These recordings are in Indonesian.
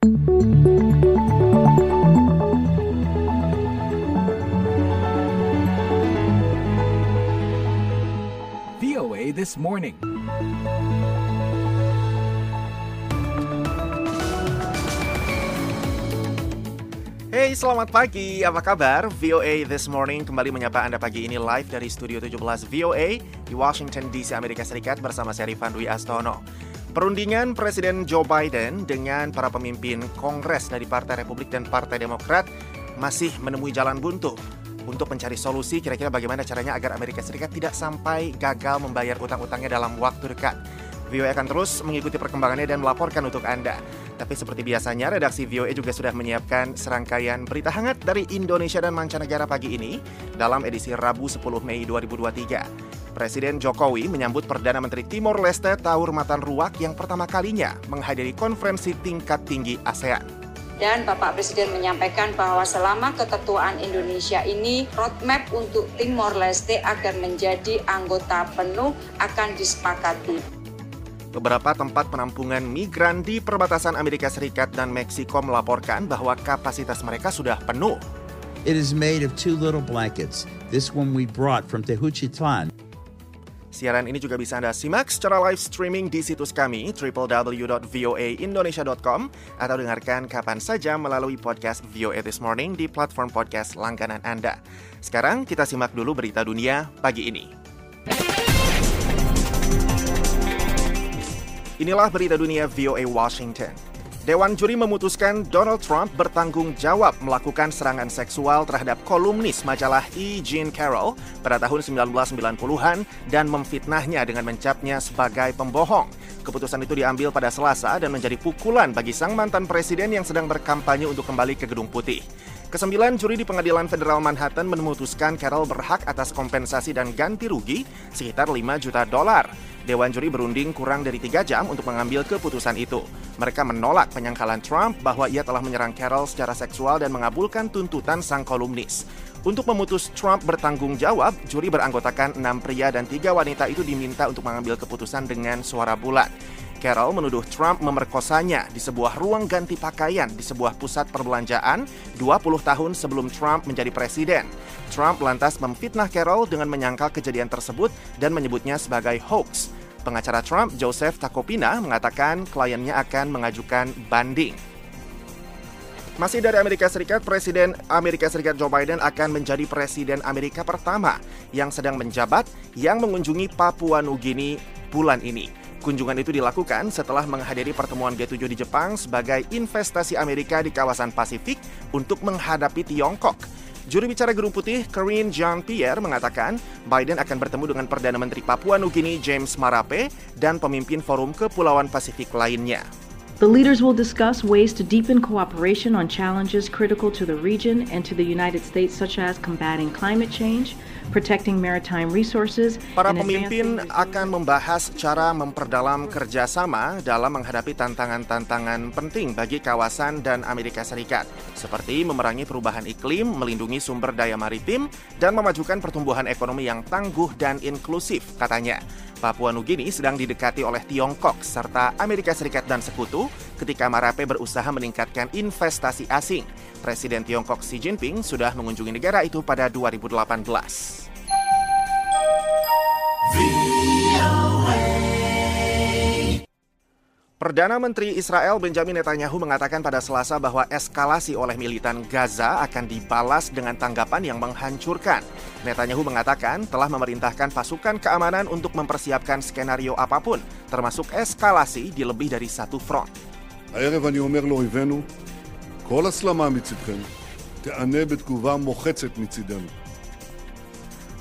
VOA This Morning. Hey, selamat pagi. Apa kabar? VOA This Morning kembali menyapa Anda pagi ini live dari Studio 17 VOA di Washington DC, Amerika Serikat bersama saya Rifan Dwi Astono. Perundingan Presiden Joe Biden dengan para pemimpin Kongres dari Partai Republik dan Partai Demokrat masih menemui jalan buntu untuk mencari solusi kira-kira bagaimana caranya agar Amerika Serikat tidak sampai gagal membayar utang-utangnya dalam waktu dekat. VOA akan terus mengikuti perkembangannya dan melaporkan untuk Anda. Tapi seperti biasanya, redaksi VOA juga sudah menyiapkan serangkaian berita hangat dari Indonesia dan mancanegara pagi ini dalam edisi Rabu 10 Mei 2023. Presiden Jokowi menyambut Perdana Menteri Timor Leste Taur Matan Ruak yang pertama kalinya menghadiri konferensi tingkat tinggi ASEAN. Dan Bapak Presiden menyampaikan bahwa selama keketuaan Indonesia ini, roadmap untuk Timor Leste agar menjadi anggota penuh akan disepakati. Beberapa tempat penampungan migran di perbatasan Amerika Serikat dan Meksiko melaporkan bahwa kapasitas mereka sudah penuh. It is made of two little blankets. This one we brought from Tehuchitlan. Siaran ini juga bisa Anda simak secara live streaming di situs kami www.voaindonesia.com atau dengarkan kapan saja melalui podcast VOA This Morning di platform podcast langganan Anda. Sekarang kita simak dulu berita dunia pagi ini. Inilah berita dunia VOA Washington. Dewan juri memutuskan Donald Trump bertanggung jawab melakukan serangan seksual terhadap kolumnis majalah E. Jean Carroll pada tahun 1990-an dan memfitnahnya dengan mencapnya sebagai pembohong. Keputusan itu diambil pada Selasa dan menjadi pukulan bagi sang mantan presiden yang sedang berkampanye untuk kembali ke Gedung Putih. Kesembilan juri di Pengadilan Federal Manhattan memutuskan Carroll berhak atas kompensasi dan ganti rugi sekitar 5 juta dolar. Dewan juri berunding kurang dari tiga jam untuk mengambil keputusan itu. Mereka menolak penyangkalan Trump bahwa ia telah menyerang Carroll secara seksual dan mengabulkan tuntutan sang kolumnis. Untuk memutus Trump bertanggung jawab, juri beranggotakan enam pria dan tiga wanita itu diminta untuk mengambil keputusan dengan suara bulat. Carroll menuduh Trump memerkosanya di sebuah ruang ganti pakaian di sebuah pusat perbelanjaan 20 tahun sebelum Trump menjadi presiden. Trump lantas memfitnah Carroll dengan menyangkal kejadian tersebut dan menyebutnya sebagai hoax. Pengacara Trump, Joseph Takopina, mengatakan kliennya akan mengajukan banding. Masih dari Amerika Serikat, Presiden Amerika Serikat Joe Biden akan menjadi Presiden Amerika pertama yang sedang menjabat yang mengunjungi Papua Nugini bulan ini. Kunjungan itu dilakukan setelah menghadiri pertemuan G7 di Jepang sebagai investasi Amerika di kawasan Pasifik untuk menghadapi Tiongkok. Juru bicara Gedung Putih, Karine Jean-Pierre, mengatakan Biden akan bertemu dengan Perdana Menteri Papua Nugini James Marape dan pemimpin Forum Kepulauan Pasifik lainnya. The leaders will discuss ways to deepen cooperation on challenges critical to the region and to the United States, such as combating climate change, protecting maritime resources, Para pemimpin akan membahas cara memperdalam kerjasama dalam menghadapi tantangan-tantangan penting bagi kawasan dan Amerika Serikat, seperti memerangi perubahan iklim, melindungi sumber daya maritim, dan memajukan pertumbuhan ekonomi yang tangguh dan inklusif, katanya. Papua Nugini sedang didekati oleh Tiongkok serta Amerika Serikat dan sekutu ketika Marape berusaha meningkatkan investasi asing. Presiden Tiongkok Xi Jinping sudah mengunjungi negara itu pada 2018. Perdana Menteri Israel Benjamin Netanyahu mengatakan pada Selasa bahwa eskalasi oleh militan Gaza akan dibalas dengan tanggapan yang menghancurkan. Netanyahu mengatakan telah memerintahkan pasukan keamanan untuk mempersiapkan skenario apa pun, termasuk eskalasi di lebih dari satu front. הערב אני אומר לאויבינו, כל הסלמה מצדכם תיענה בתגובה מוחצת מצידנו.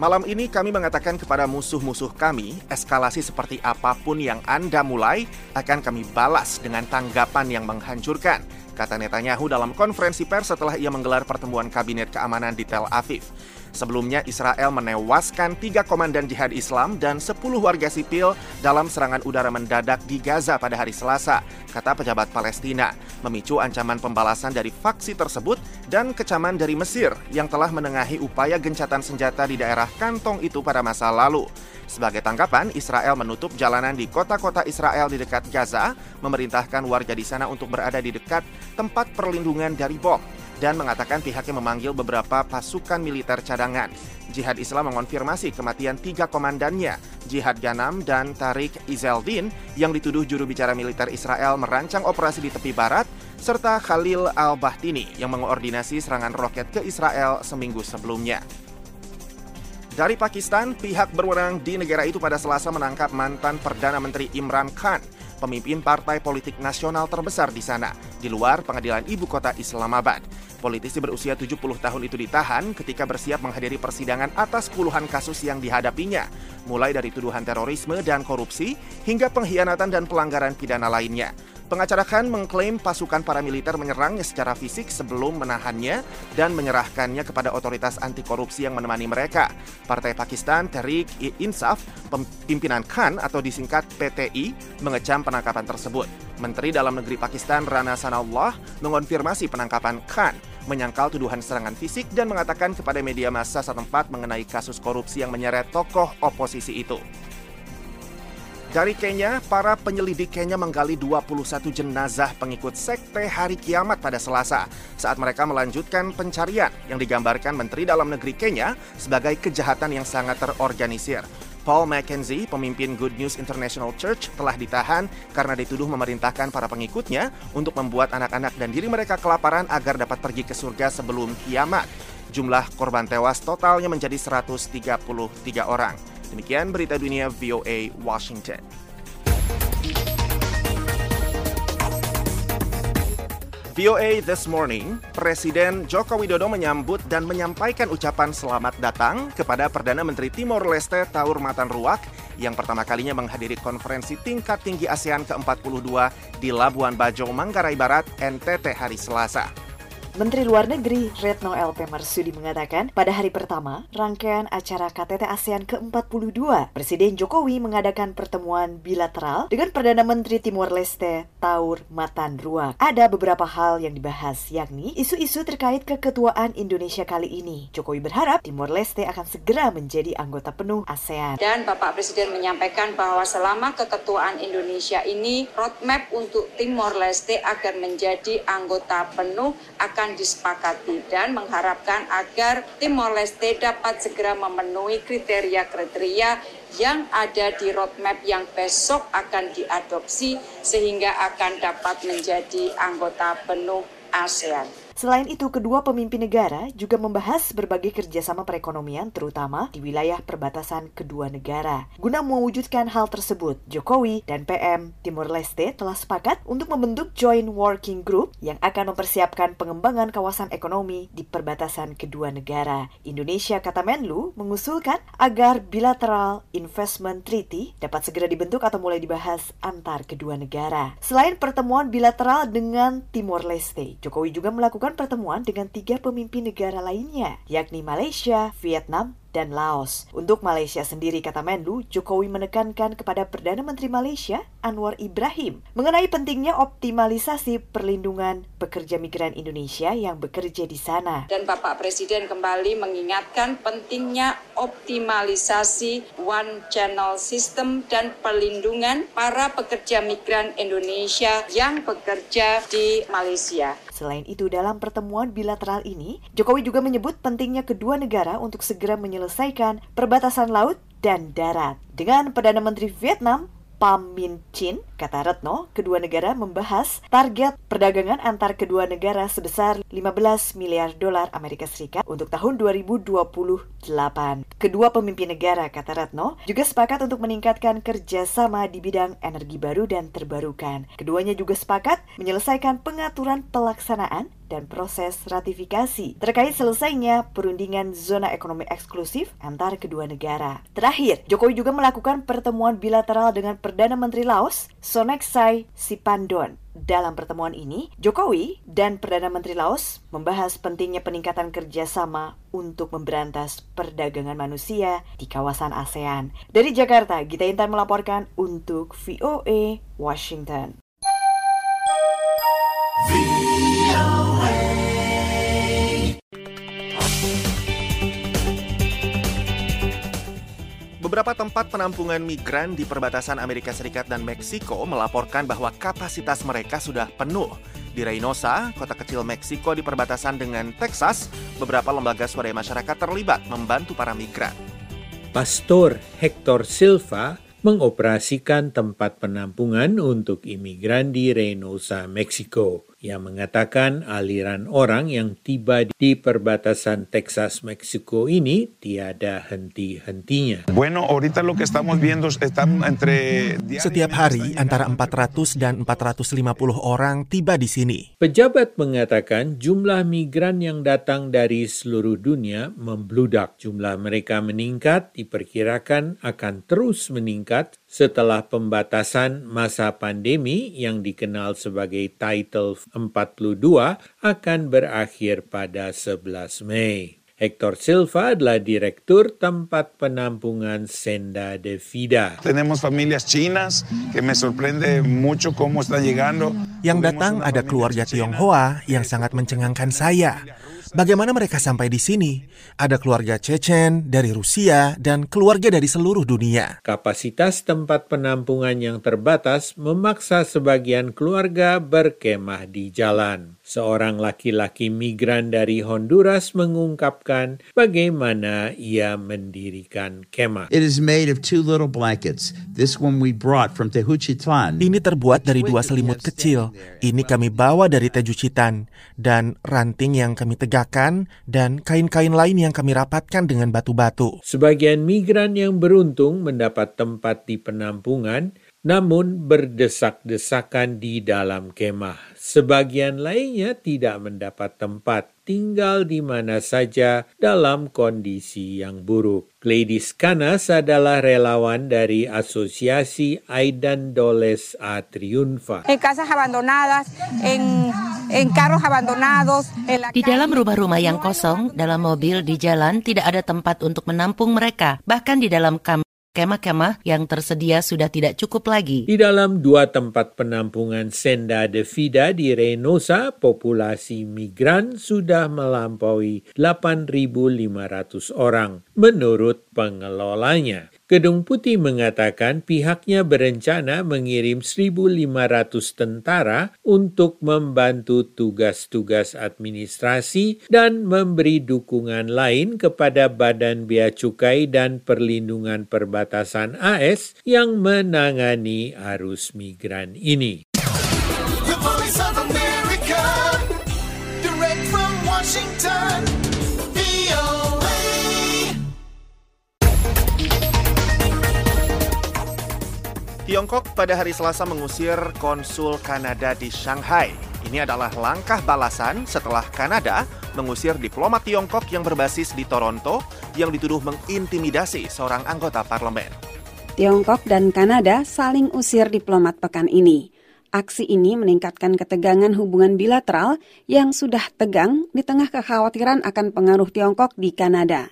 Malam ini kami mengatakan kepada musuh-musuh kami, eskalasi seperti apapun yang Anda mulai akan kami balas dengan tanggapan yang menghancurkan, kata Netanyahu dalam konferensi pers setelah ia menggelar pertemuan kabinet keamanan di Tel Aviv. Sebelumnya Israel menewaskan tiga komandan jihad Islam dan 10 warga sipil dalam serangan udara mendadak di Gaza pada hari Selasa, kata pejabat Palestina, memicu ancaman pembalasan dari faksi tersebut dan kecaman dari Mesir yang telah menengahi upaya gencatan senjata di daerah kantong itu pada masa lalu. Sebagai tanggapan, Israel menutup jalanan di kota-kota Israel di dekat Gaza, memerintahkan warga di sana untuk berada di dekat tempat perlindungan dari bom, dan mengatakan pihaknya memanggil beberapa pasukan militer cadangan. Jihad Islam mengonfirmasi kematian tiga komandannya, Jihad Ganam dan Tariq Izeldin, yang dituduh juru bicara militer Israel merancang operasi di tepi barat, serta Khalil al-Bahtini yang mengoordinasi serangan roket ke Israel seminggu sebelumnya. Dari Pakistan, pihak berwenang di negara itu pada Selasa menangkap mantan Perdana Menteri Imran Khan, pemimpin partai politik nasional terbesar di sana, di luar pengadilan ibu kota Islamabad. Politisi berusia 70 tahun itu ditahan ketika bersiap menghadiri persidangan atas puluhan kasus yang dihadapinya, mulai dari tuduhan terorisme dan korupsi hingga pengkhianatan dan pelanggaran pidana lainnya. Pengacara Khan mengklaim pasukan paramiliter menyerangnya secara fisik sebelum menahannya dan menyerahkannya kepada otoritas anti korupsi yang menemani mereka. Partai Pakistan Tehreek Insaf, pimpinan Khan atau disingkat PTI, mengecam penangkapan tersebut. Menteri Dalam Negeri Pakistan Rana Sanallah mengonfirmasi penangkapan Khan, menyangkal tuduhan serangan fisik dan mengatakan kepada media massa setempat mengenai kasus korupsi yang menyeret tokoh oposisi itu. Dari Kenya, para penyelidik Kenya menggali 21 jenazah pengikut sekte Hari Kiamat pada Selasa saat mereka melanjutkan pencarian yang digambarkan Menteri Dalam Negeri Kenya sebagai kejahatan yang sangat terorganisir. Paul Mackenzie, pemimpin Good News International Church, telah ditahan karena dituduh memerintahkan para pengikutnya untuk membuat anak-anak dan diri mereka kelaparan agar dapat pergi ke surga sebelum kiamat. Jumlah korban tewas totalnya menjadi 133 orang. Demikian berita dunia VOA Washington. VOA This Morning, Presiden Joko Widodo menyambut dan menyampaikan ucapan selamat datang kepada Perdana Menteri Timor Leste Taur Matan Ruak yang pertama kalinya menghadiri konferensi tingkat tinggi ASEAN ke-42 di Labuan Bajo, Manggarai Barat, NTT hari Selasa. Menteri Luar Negeri Retno LP Marsudi mengatakan pada hari pertama rangkaian acara KTT ASEAN ke-42, Presiden Jokowi mengadakan pertemuan bilateral dengan Perdana Menteri Timor Leste Taur Matan Ruak. Ada beberapa hal yang dibahas yakni isu-isu terkait keketuaan Indonesia kali ini. Jokowi berharap Timor Leste akan segera menjadi anggota penuh ASEAN. Dan Bapak Presiden menyampaikan bahwa selama keketuaan Indonesia ini roadmap untuk Timor Leste agar menjadi anggota penuh akan akan disepakati dan mengharapkan agar Timor Leste dapat segera memenuhi kriteria-kriteria yang ada di roadmap yang besok akan diadopsi sehingga akan dapat menjadi anggota penuh ASEAN. Selain itu, kedua pemimpin negara juga membahas berbagai kerjasama perekonomian, terutama di wilayah perbatasan kedua negara. Guna mewujudkan hal tersebut, Jokowi dan PM Timor Leste telah sepakat untuk membentuk Joint Working Group yang akan mempersiapkan pengembangan kawasan ekonomi di perbatasan kedua negara. Indonesia, kata Menlu, mengusulkan agar bilateral investment treaty dapat segera dibentuk atau mulai dibahas antar kedua negara. Selain pertemuan bilateral dengan Timor Leste, Jokowi juga melakukan melakukan pertemuan dengan tiga pemimpin negara lainnya, yakni Malaysia, Vietnam, dan Laos. Untuk Malaysia sendiri, kata Menlu, Jokowi menekankan kepada Perdana Menteri Malaysia, Anwar Ibrahim, mengenai pentingnya optimalisasi perlindungan pekerja migran Indonesia yang bekerja di sana. Dan Bapak Presiden kembali mengingatkan pentingnya optimalisasi one channel system dan perlindungan para pekerja migran Indonesia yang bekerja di Malaysia. Selain itu, dalam pertemuan bilateral ini, Jokowi juga menyebut pentingnya kedua negara untuk segera menyelesaikan perbatasan laut dan darat. Dengan Perdana Menteri Vietnam, Pham Minh Chin, kata Retno, kedua negara membahas target perdagangan antar kedua negara sebesar 15 miliar dolar Amerika Serikat untuk tahun 2028. Kedua pemimpin negara, kata Retno, juga sepakat untuk meningkatkan kerjasama di bidang energi baru dan terbarukan. Keduanya juga sepakat menyelesaikan pengaturan pelaksanaan dan proses ratifikasi terkait selesainya perundingan zona ekonomi eksklusif antar kedua negara. Terakhir, Jokowi juga melakukan pertemuan bilateral dengan Perdana Menteri Laos, Soneksai Sipandon Dalam pertemuan ini, Jokowi dan Perdana Menteri Laos membahas pentingnya peningkatan kerjasama untuk memberantas perdagangan manusia di kawasan ASEAN. Dari Jakarta, Gita Intan melaporkan untuk VOA Washington. Beberapa tempat penampungan migran di perbatasan Amerika Serikat dan Meksiko melaporkan bahwa kapasitas mereka sudah penuh. Di Reynosa, kota kecil Meksiko di perbatasan dengan Texas, beberapa lembaga swadaya masyarakat terlibat membantu para migran. Pastor Hector Silva mengoperasikan tempat penampungan untuk imigran di Reynosa, Meksiko yang mengatakan aliran orang yang tiba di perbatasan Texas Meksiko ini tiada henti-hentinya. Bueno, ahorita lo que estamos viendo están entre Setiap hari antara 400 dan 450 orang tiba di sini. Pejabat mengatakan jumlah migran yang datang dari seluruh dunia membludak. Jumlah mereka meningkat diperkirakan akan terus meningkat setelah pembatasan masa pandemi yang dikenal sebagai Title 42 akan berakhir pada 11 Mei. Hector Silva adalah direktur tempat penampungan Senda de Vida. Tenemos familias chinas que me sorprende mucho cómo están llegando. Yang datang ada keluarga Tionghoa yang sangat mencengangkan saya. Bagaimana mereka sampai di sini? Ada keluarga Chechen dari Rusia dan keluarga dari seluruh dunia. Kapasitas tempat penampungan yang terbatas memaksa sebagian keluarga berkemah di jalan. Seorang laki-laki migran dari Honduras mengungkapkan bagaimana ia mendirikan kemah. It is made of two little blankets. This one we brought from Tehuchitlan. Ini terbuat dari dua selimut kecil. Ini kami bawa dari Tejucitan. Dan ranting yang kami tegakkan dan kain-kain lain yang kami rapatkan dengan batu-batu. Sebagian migran yang beruntung mendapat tempat di penampungan namun berdesak-desakan di dalam kemah. Sebagian lainnya tidak mendapat tempat, tinggal di mana saja dalam kondisi yang buruk. Gladys Canas adalah relawan dari Asosiasi Aidan Doles A Triunfa. En casas abandonadas, en, en carros abandonados, en la Di dalam rumah-rumah yang kosong, dalam mobil, di jalan, tidak ada tempat untuk menampung mereka. Bahkan di dalam kamar kemah-kemah yang tersedia sudah tidak cukup lagi. Di dalam dua tempat penampungan Senda de Vida di Reynosa, populasi migran sudah melampaui 8.500 orang, menurut pengelolanya. Gedung Putih mengatakan pihaknya berencana mengirim 1.500 tentara untuk membantu tugas-tugas administrasi dan memberi dukungan lain kepada Badan Bea Cukai dan Perlindungan Perbatasan AS yang menangani arus migran ini. Tiongkok pada hari Selasa mengusir konsul Kanada di Shanghai. Ini adalah langkah balasan setelah Kanada mengusir diplomat Tiongkok yang berbasis di Toronto yang dituduh mengintimidasi seorang anggota parlemen. Tiongkok dan Kanada saling usir diplomat pekan ini. Aksi ini meningkatkan ketegangan hubungan bilateral yang sudah tegang di tengah kekhawatiran akan pengaruh Tiongkok di Kanada.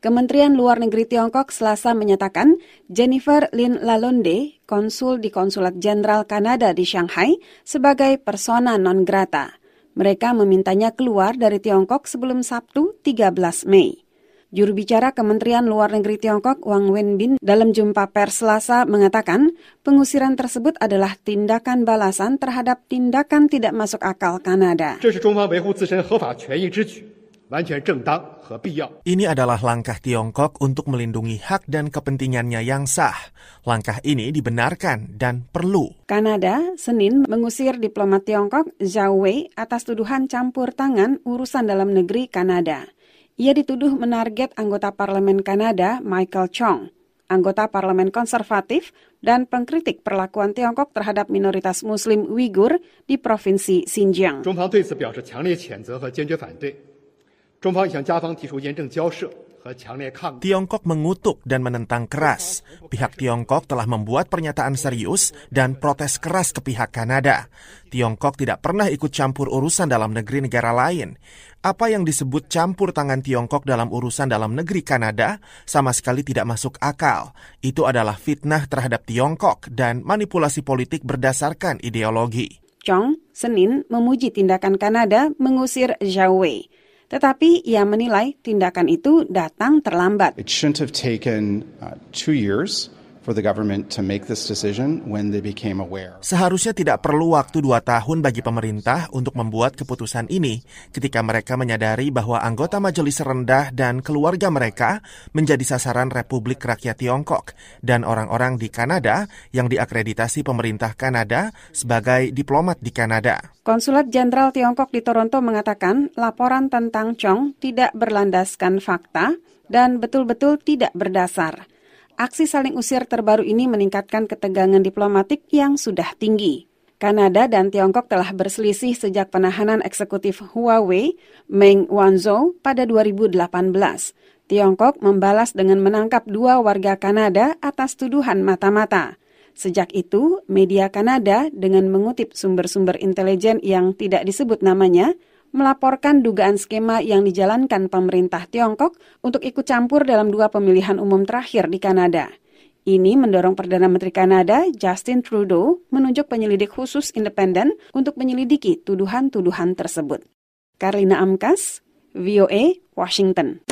Kementerian Luar Negeri Tiongkok selasa menyatakan Jennifer Lin Lalonde, konsul di Konsulat Jenderal Kanada di Shanghai, sebagai persona non grata. Mereka memintanya keluar dari Tiongkok sebelum Sabtu 13 Mei. Juru bicara Kementerian Luar Negeri Tiongkok Wang Wenbin dalam jumpa pers Selasa mengatakan pengusiran tersebut adalah tindakan balasan terhadap tindakan tidak masuk akal Kanada. 这是中方维护自身合法权益之举，完全正当和必要。 Ini adalah langkah Tiongkok untuk melindungi hak dan kepentingannya yang sah. Langkah ini dibenarkan dan perlu. Kanada Senin mengusir diplomat Tiongkok Zhao Wei atas tuduhan campur tangan urusan dalam negeri Kanada. Ia dituduh menarget anggota parlemen Kanada Michael Chong, anggota parlemen konservatif dan pengkritik perlakuan Tiongkok terhadap minoritas Muslim Uighur di provinsi Xinjiang. 中方对此表示强烈谴责和坚决反对。中方已向加方提出严正交涉 和强烈抗议。 Tiongkok mengutuk dan menentang keras. Pihak Tiongkok telah membuat pernyataan serius dan protes keras ke pihak Kanada. Tiongkok tidak pernah ikut campur urusan dalam negeri negara lain. Apa yang disebut campur tangan Tiongkok dalam urusan dalam negeri Kanada sama sekali tidak masuk akal. Itu adalah fitnah terhadap Tiongkok dan manipulasi politik berdasarkan ideologi. Chong Senin memuji tindakan Kanada mengusir Zhao Wei. Tetapi ia menilai tindakan itu datang terlambat. It shouldn't have taken uh, two years for the government to make this decision when they became aware. Seharusnya tidak perlu waktu dua tahun bagi pemerintah untuk membuat keputusan ini ketika mereka menyadari bahwa anggota majelis rendah dan keluarga mereka menjadi sasaran Republik Rakyat Tiongkok dan orang-orang di Kanada yang diakreditasi pemerintah Kanada sebagai diplomat di Kanada. Konsulat Jenderal Tiongkok di Toronto mengatakan laporan tentang Chong tidak berlandaskan fakta dan betul-betul tidak berdasar. Aksi saling usir terbaru ini meningkatkan ketegangan diplomatik yang sudah tinggi. Kanada dan Tiongkok telah berselisih sejak penahanan eksekutif Huawei Meng Wanzhou pada 2018. Tiongkok membalas dengan menangkap dua warga Kanada atas tuduhan mata-mata. Sejak itu, media Kanada dengan mengutip sumber-sumber intelijen yang tidak disebut namanya, melaporkan dugaan skema yang dijalankan pemerintah Tiongkok untuk ikut campur dalam dua pemilihan umum terakhir di Kanada. Ini mendorong Perdana Menteri Kanada, Justin Trudeau, menunjuk penyelidik khusus independen untuk menyelidiki tuduhan-tuduhan tersebut. Karina Amkas, VOA, Washington.